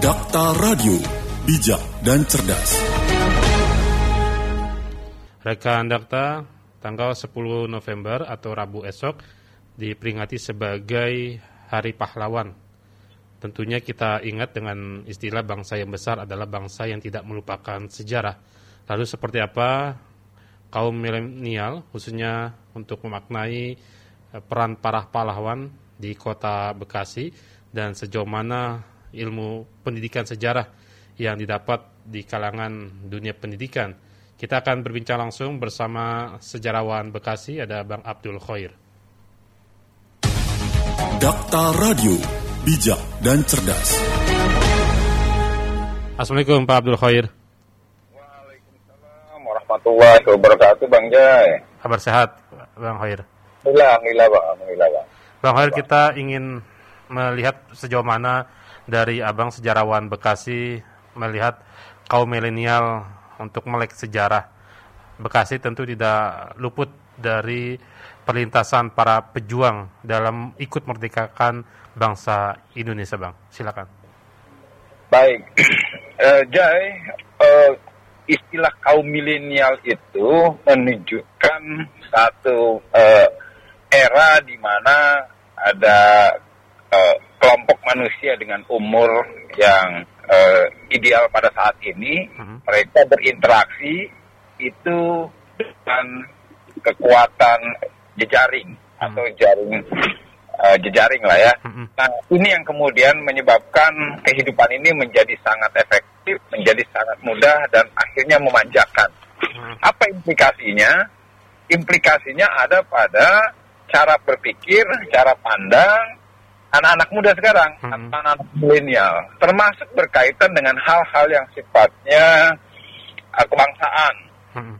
Dakta Radio, bijak dan cerdas. Rekan Dakta, tanggal 10 November atau Rabu esok diperingati sebagai Hari Pahlawan. Tentunya kita ingat dengan istilah bangsa yang besar adalah bangsa yang tidak melupakan sejarah. Lalu seperti apa kaum milenial khususnya untuk memaknai eh, peran para pahlawan di kota Bekasi dan sejauh mana ilmu pendidikan sejarah yang didapat di kalangan dunia pendidikan. Kita akan berbincang langsung bersama sejarawan Bekasi ada Bang Abdul Khair. Dakta Radio, bijak dan cerdas. Assalamualaikum Pak Abdul Khair. Waalaikumsalam warahmatullahi wabarakatuh Bang Jai. Kabar sehat Bang Khair. Alhamdulillah, alhamdulillah Bang, alhamdulillah Bang. Bang Khair kita ingin melihat sejauh mana dari Abang sejarawan Bekasi melihat kaum milenial untuk melek sejarah. Bekasi tentu tidak luput dari perlintasan para pejuang dalam ikut merdekakan bangsa Indonesia, Bang. Silakan. Baik, Eh, Jai, eh, istilah kaum milenial itu menunjukkan satu eh, era di mana ada eh, kelompok manusia dengan umur yang eh, ideal pada saat ini, Mhm. mereka berinteraksi itu dengan kekuatan jejaring atau jaring eh, jejaring lah ya. Mhm. Nah, ini yang kemudian menyebabkan kehidupan ini menjadi sangat efektif, menjadi sangat mudah dan akhirnya memanjakan. Mhm. Apa implikasinya? Implikasinya ada pada cara berpikir, cara pandang anak-anak muda sekarang, Mhm. anak-anak milenial, termasuk berkaitan dengan hal-hal yang sifatnya eh, kebangsaan Mhm.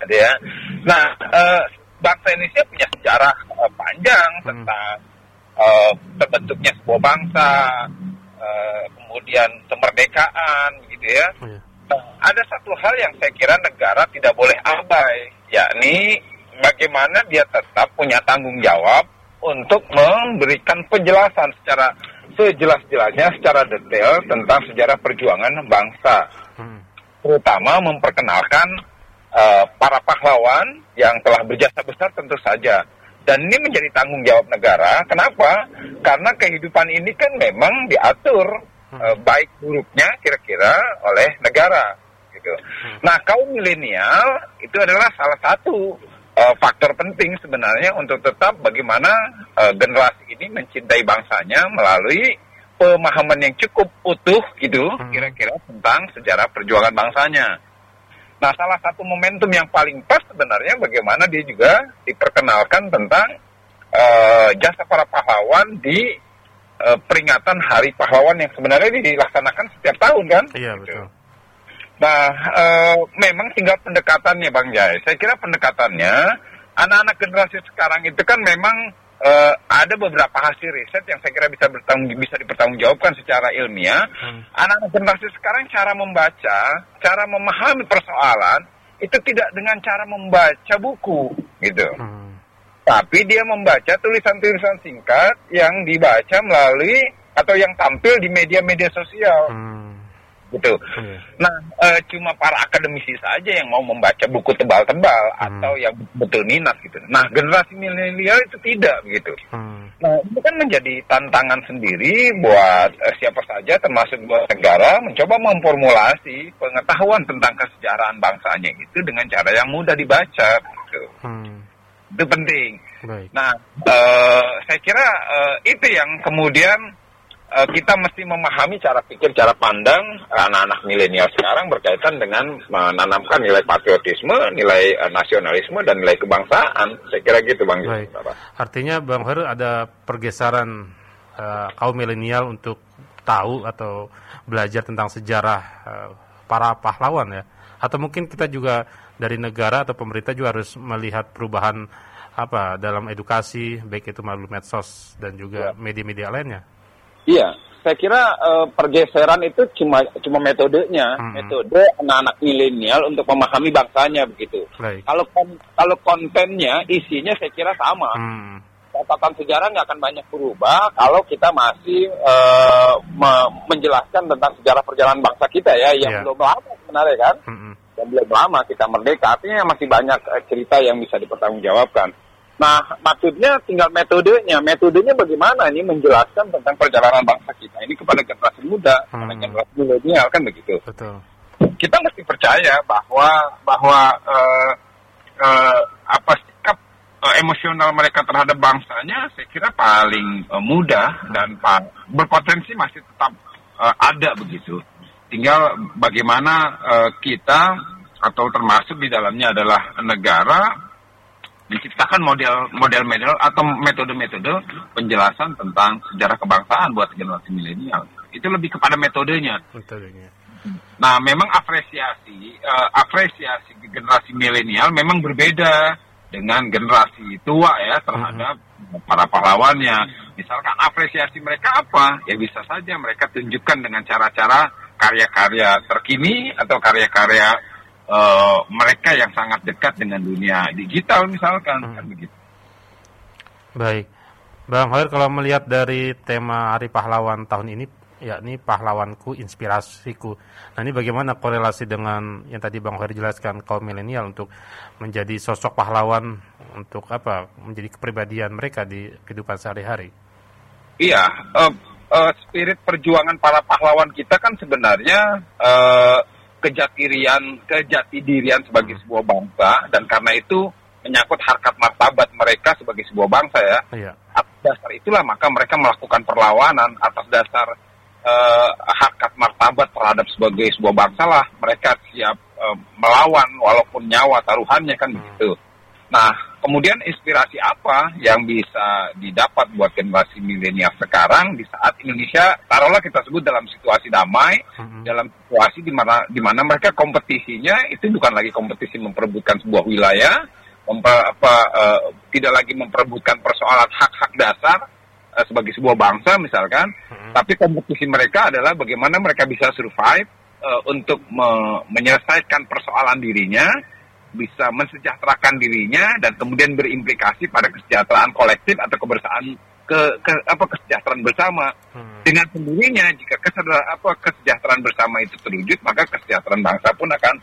gitu ya. Nah, eh, bangsa Indonesia punya sejarah eh, panjang Hmm. tentang eh, terbentuknya sebuah bangsa, eh, kemudian kemerdekaan, gitu ya. Nah, ada satu hal yang saya kira negara tidak boleh abai, yakni bagaimana dia tetap punya tanggung jawab untuk memberikan penjelasan secara sejelas-jelasnya, secara detail tentang sejarah perjuangan bangsa Mhm. terutama memperkenalkan eh, para pahlawan yang telah berjasa besar tentu saja. Dan ini menjadi tanggung jawab negara. Kenapa? Karena kehidupan ini kan memang diatur eh, baik buruknya kira-kira oleh negara. Gitu. Nah kaum milenial itu adalah salah satu eh, faktor penting sebenarnya untuk tetap bagaimana eh, generasi ini mencintai bangsanya melalui pemahaman yang cukup utuh gitu Hmm. kira-kira tentang sejarah perjuangan bangsanya. Nah, salah satu momentum yang paling pas sebenarnya bagaimana dia juga diperkenalkan tentang eh, jasa para pahlawan di eh, peringatan Hari Pahlawan yang sebenarnya dilaksanakan setiap tahun kan? Iya, Gitu. betul. Nah, eh, memang tinggal pendekatannya Bang Jai. Saya kira pendekatannya anak-anak generasi sekarang itu kan memang eh, ada beberapa hasil riset yang saya kira bisa bertanggung bisa dipertanggungjawabkan secara ilmiah. Hmm. Anak-anak generasi sekarang cara membaca, cara memahami persoalan itu tidak dengan cara membaca buku, gitu. Hmm. Tapi dia membaca tulisan-tulisan singkat yang dibaca melalui atau yang tampil di media-media sosial, Hmm. Gitu. Iya. Nah, eh, cuma para akademisi saja yang mau membaca buku tebal-tebal Hmm. atau yang betul minat gitu. Nah, generasi milenial itu tidak begitu. Hmm. Nah, itu kan menjadi tantangan sendiri buat eh, siapa saja termasuk buat negara mencoba memformulasi pengetahuan tentang kesejarahan bangsanya itu dengan cara yang mudah dibaca. Gitu. Hmm. Itu penting. Baik. Nah, eh, saya kira eh, itu yang kemudian kita mesti memahami cara pikir, cara pandang anak-anak milenial sekarang berkaitan dengan menanamkan nilai patriotisme, nilai eh, nasionalisme, dan nilai kebangsaan. Saya kira gitu, Bang. Baik. Artinya Bang Her ada pergeseran eh, kaum milenial untuk tahu atau belajar tentang sejarah eh, para pahlawan ya. Atau mungkin kita juga dari negara atau pemerintah juga harus melihat perubahan apa dalam edukasi baik itu melalui medsos dan juga Ya. media-media lainnya. Iya, saya kira eh, pergeseran itu cuma cuma metodenya, Hmm. metode anak-anak milenial untuk memahami bangsanya begitu. Baik. Kalau kon- kalau kontennya, isinya saya kira sama. Hmm. catatan sejarah nggak akan banyak berubah kalau kita masih uh, me menjelaskan tentang sejarah perjalanan bangsa kita ya yang Iya. belum lama sebenarnya kan Mm-mm. yang belum lama kita merdeka artinya masih banyak eh, cerita yang bisa dipertanggungjawabkan. Nah, maksudnya tinggal metodenya. Metodenya bagaimana ini menjelaskan tentang perjalanan bangsa kita ini kepada generasi muda, kepada Hmm. generasi milenial kan begitu. Betul. Kita mesti percaya bahwa bahwa eh, eh, apa sikap eh, emosional mereka terhadap bangsanya, saya kira paling eh, mudah dan pa- berpotensi masih tetap eh, ada begitu. Tinggal bagaimana eh, kita atau termasuk di dalamnya adalah negara menciptakan model model atau metode-metode penjelasan tentang sejarah kebangsaan buat generasi milenial. Itu lebih kepada metodenya. Metodenya. Nah, memang apresiasi eh, apresiasi generasi milenial memang berbeda dengan generasi tua ya terhadap para pahlawannya. Misalkan apresiasi mereka apa? Ya bisa saja mereka tunjukkan dengan cara-cara karya-karya terkini atau karya-karya eh, mereka yang sangat dekat dengan dunia digital misalkan Hmm. kan begitu. Baik. Bang Hoir kalau melihat dari tema Hari Pahlawan tahun ini yakni pahlawanku inspirasiku. Nah, ini bagaimana korelasi dengan yang tadi Bang Hoir jelaskan kaum milenial untuk menjadi sosok pahlawan untuk apa? Menjadi kepribadian mereka di kehidupan sehari-hari. Iya, eh, eh, spirit perjuangan para pahlawan kita kan sebenarnya eh, kejatirian, kejati dirian sebagai sebuah bangsa dan karena itu menyangkut harkat martabat mereka sebagai sebuah bangsa ya. Iya. Atas dasar itulah maka mereka melakukan perlawanan atas dasar eh, harkat martabat terhadap sebagai sebuah bangsa lah mereka siap eh, melawan walaupun nyawa taruhannya kan begitu. Nah, kemudian inspirasi apa yang bisa didapat buat generasi milenial sekarang di saat Indonesia taruhlah kita sebut dalam situasi damai, Mm-mm. dalam situasi di mana di mana mereka kompetisinya itu bukan lagi kompetisi memperebutkan sebuah wilayah, memper- apa, eh, tidak lagi memperebutkan persoalan hak-hak dasar eh, sebagai sebuah bangsa misalkan, Mm-mm. tapi kompetisi mereka adalah bagaimana mereka bisa survive eh, untuk me- menyelesaikan persoalan dirinya, bisa mensejahterakan dirinya dan kemudian berimplikasi pada kesejahteraan kolektif atau kebersamaan ke, ke apa kesejahteraan bersama Hmm. dengan sendirinya jika kesedar, apa kesejahteraan bersama itu terwujud maka kesejahteraan bangsa pun akan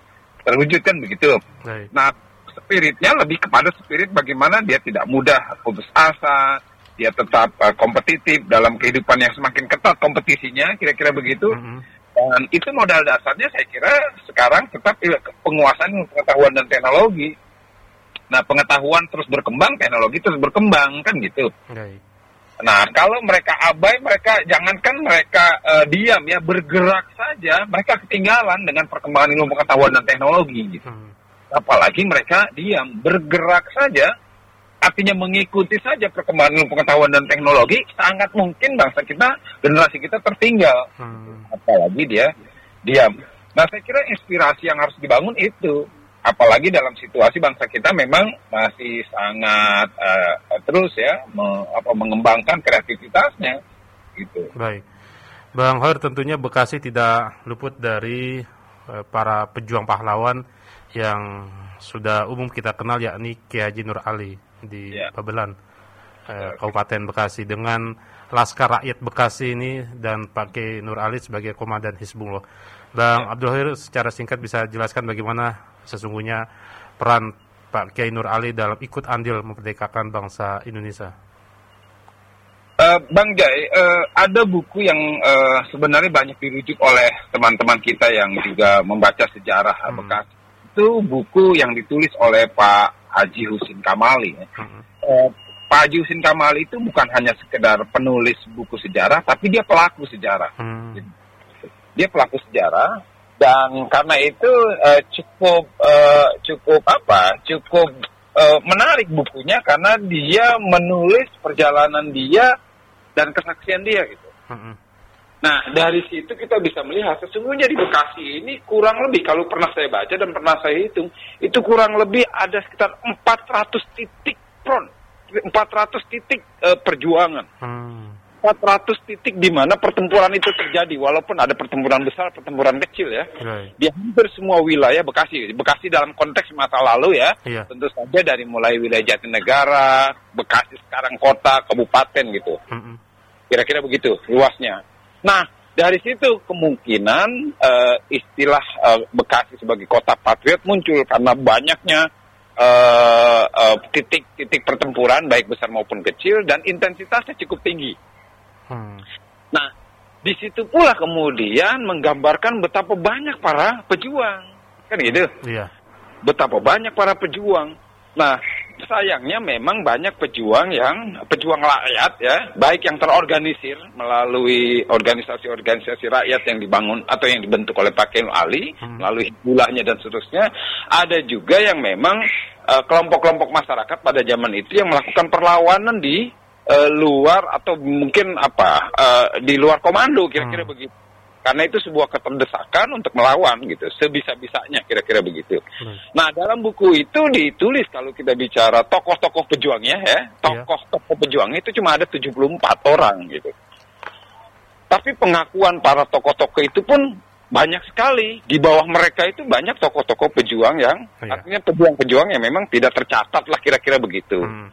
terwujud kan begitu. Baik. Nah, spiritnya lebih kepada spirit bagaimana dia tidak mudah putus asa, dia tetap eh, kompetitif dalam kehidupan yang semakin ketat kompetisinya, kira-kira begitu. Mm-mm. Dan itu modal dasarnya saya kira sekarang tetap eh, penguasaan pengetahuan dan teknologi. Nah, pengetahuan terus berkembang, teknologi terus berkembang kan gitu. Baik. Nah, kalau mereka abai, mereka jangankan mereka eh, diam ya, bergerak saja, mereka ketinggalan dengan perkembangan ilmu pengetahuan dan teknologi gitu Hmm. apalagi mereka diam bergerak saja artinya mengikuti saja perkembangan ilmu pengetahuan dan teknologi sangat mungkin bangsa kita generasi kita tertinggal Hmm. apalagi dia diam nah saya kira inspirasi yang harus dibangun itu apalagi dalam situasi bangsa kita memang masih sangat eh, terus ya me- apa, mengembangkan kreativitasnya gitu Baik. Bang Hoir tentunya Bekasi tidak luput dari eh, para pejuang pahlawan yang sudah umum kita kenal yakni Kiai Haji Nur Ali di Ya. Babelan eh, Kabupaten Bekasi dengan Laskar Rakyat Bekasi ini dan Pak Kiai Nur Ali sebagai komandan Hizbullah. Bang Abdul Hoir secara singkat bisa jelaskan bagaimana sesungguhnya peran Pak Kiai Nur Ali dalam ikut andil memerdekakan bangsa Indonesia. Eh, Bang Jai, eh, ada buku yang eh, sebenarnya banyak dirujuk oleh teman-teman kita yang juga membaca sejarah Hmm. Bekasi. Itu buku yang ditulis oleh Pak Haji Husin Kamali. ya. Hmm. Eh, Pak Haji Husin Kamali itu bukan hanya sekedar penulis buku sejarah, tapi dia pelaku sejarah. Hmm. Dia pelaku sejarah dan karena itu eh, cukup eh, cukup apa? Cukup eh, menarik bukunya karena dia menulis perjalanan dia dan kesaksian dia gitu. Hmm. Nah, dari situ kita bisa melihat sesungguhnya di Bekasi ini kurang lebih kalau pernah saya baca dan pernah saya hitung, itu kurang lebih ada sekitar 400 titik front, 400 titik eh, perjuangan. Hmm. 400 titik di mana pertempuran itu terjadi, walaupun ada pertempuran besar, pertempuran kecil ya. Right. Di hampir semua wilayah Bekasi, Bekasi dalam konteks masa lalu ya, Iya. tentu saja dari mulai wilayah Jatinegara, Bekasi sekarang kota, kabupaten gitu. Mm-mm. Kira-kira begitu luasnya. Nah, dari situ kemungkinan eh, istilah eh, Bekasi sebagai kota patriot muncul karena banyaknya eh, titik-titik pertempuran baik besar maupun kecil dan intensitasnya cukup tinggi. Hmm. Nah, di situ pula kemudian menggambarkan betapa banyak para pejuang. Kan gitu Iya. betapa banyak para pejuang. Nah, sayangnya memang banyak pejuang yang pejuang rakyat ya, baik yang terorganisir melalui organisasi-organisasi rakyat yang dibangun atau yang dibentuk oleh Pak Kenu Ali, Hmm. melalui bulahnya dan seterusnya. Ada juga yang memang eh, kelompok-kelompok masyarakat pada zaman itu yang melakukan perlawanan di eh, luar atau mungkin apa eh, di luar komando kira-kira Hmm. begitu. Karena itu sebuah keterdesakan untuk melawan gitu, sebisa-bisanya kira-kira begitu. Hmm. Nah, dalam buku itu ditulis kalau kita bicara tokoh-tokoh pejuangnya ya, tokoh-tokoh pejuangnya itu cuma ada 74 orang gitu. Tapi pengakuan para tokoh-tokoh itu pun banyak sekali. Di bawah mereka itu banyak tokoh-tokoh pejuang yang Iya. artinya pejuang-pejuang yang memang tidak tercatat lah kira-kira begitu. Hmm.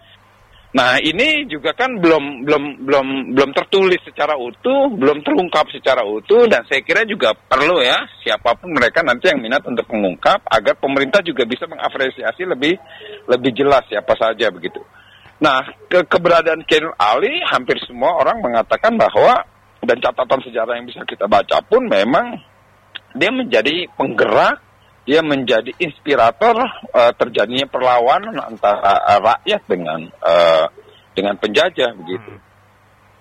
Nah, ini juga kan belum belum belum belum tertulis secara utuh, belum terungkap secara utuh dan saya kira juga perlu ya siapa pun mereka nanti yang minat untuk mengungkap agar pemerintah juga bisa mengapresiasi lebih lebih jelas siapa saja begitu. Nah, ke keberadaan Kenul Ali hampir semua orang mengatakan bahwa dan catatan sejarah yang bisa kita baca pun memang dia menjadi penggerak, dia menjadi inspirator eh, terjadinya perlawanan antara eh, rakyat dengan eh, dengan penjajah begitu.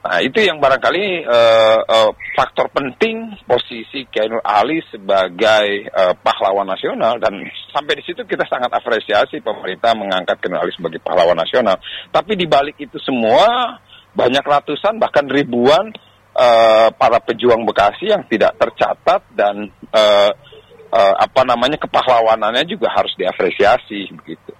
Nah itu yang barangkali eh, eh, faktor penting posisi Kiai Ali sebagai eh, pahlawan nasional dan sampai di situ kita sangat apresiasi pemerintah mengangkat Kiai Ali sebagai pahlawan nasional. Tapi di balik itu semua banyak ratusan bahkan ribuan eh, para pejuang Bekasi yang tidak tercatat dan eh, eh, apa namanya kepahlawanannya juga harus diapresiasi begitu.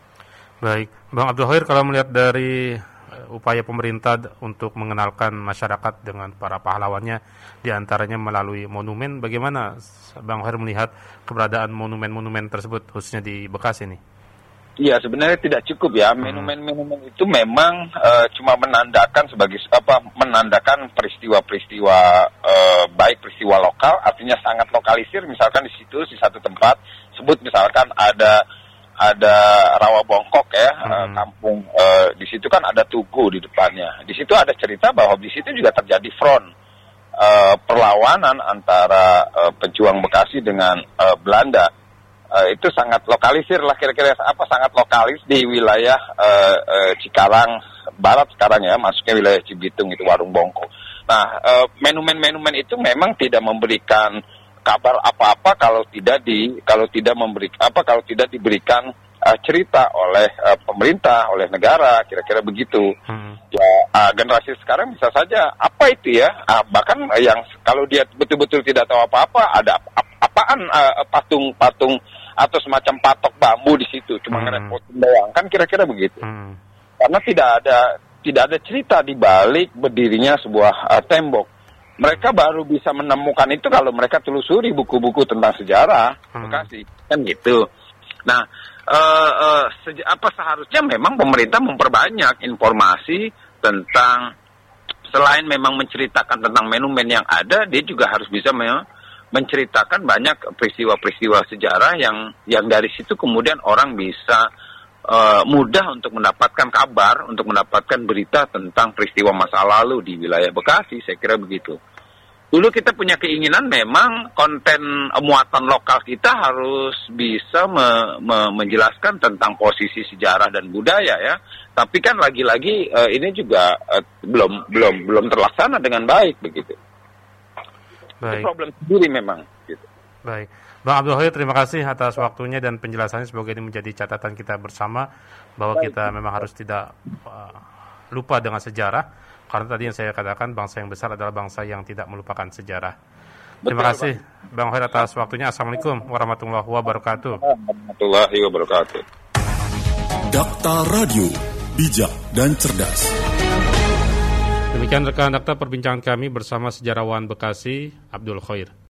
Baik, Bang Abdul Khair kalau melihat dari eh, upaya pemerintah untuk mengenalkan masyarakat dengan para pahlawannya di antaranya melalui monumen, bagaimana Bang Khair melihat keberadaan monumen-monumen tersebut khususnya di Bekasi nih? Iya sebenarnya tidak cukup ya. Monumen-monumen itu memang eh, cuma menandakan sebagai apa menandakan peristiwa-peristiwa eh, baik peristiwa lokal artinya sangat lokalisir. Misalkan di situ di satu tempat sebut misalkan ada ada rawa bongkok ya eh, Hmm. kampung eh, di situ kan ada tugu di depannya. Di situ ada cerita bahwa di situ juga terjadi front perlawanan antara pejuang Bekasi dengan Belanda Eh, itu sangat lokalisir lah kira-kira apa sangat lokalis di wilayah eh, eh, Cikarang Barat sekarang ya masuknya wilayah Cibitung itu Warung Bongko. Nah eh, menumen-menumen itu memang tidak memberikan kabar apa-apa kalau tidak di kalau tidak memberi apa kalau tidak diberikan eh, cerita oleh eh, pemerintah oleh negara kira-kira begitu Hmm. ya ah, generasi sekarang bisa saja apa itu ya Ah, bahkan yang kalau dia betul-betul tidak tahu apa-apa ada apaan ah, patung-patung atau semacam patok bambu di situ? Cuma Hmm. ngerepotin doang. Kan kira-kira begitu. Hmm. karena tidak ada tidak ada cerita di balik berdirinya sebuah ah, tembok. Mereka baru bisa menemukan itu kalau mereka telusuri buku-buku tentang sejarah. Hmm. Bekasi kan gitu. Nah eh, eh, seja- apa seharusnya memang pemerintah memperbanyak informasi tentang selain memang menceritakan tentang monumen yang ada dia juga harus bisa me- menceritakan banyak peristiwa-peristiwa sejarah yang yang dari situ kemudian orang bisa eh, mudah untuk mendapatkan kabar, untuk mendapatkan berita tentang peristiwa masa lalu di wilayah Bekasi, saya kira begitu. Dulu kita punya keinginan memang konten eh, muatan lokal kita harus bisa me- me- menjelaskan tentang posisi sejarah dan budaya ya. Tapi kan lagi-lagi eh, ini juga eh, belum belum belum terlaksana dengan baik begitu. Itu Baik. problem sendiri memang. Gitu. Baik. Bang Abdul Khair, terima kasih atas waktunya dan penjelasannya. Semoga ini menjadi catatan kita bersama bahwa kita memang harus tidak uh, lupa dengan sejarah. Karena tadi yang saya katakan bangsa yang besar adalah bangsa yang tidak melupakan sejarah. Terima Betul, kasih Bang Khair atas waktunya. Assalamualaikum warahmatullahi wabarakatuh. Warahmatullahi wabarakatuh. Dakta Radio, bijak dan cerdas. Demikian rekan dakta perbincangan kami bersama sejarawan Bekasi Abdul Khair.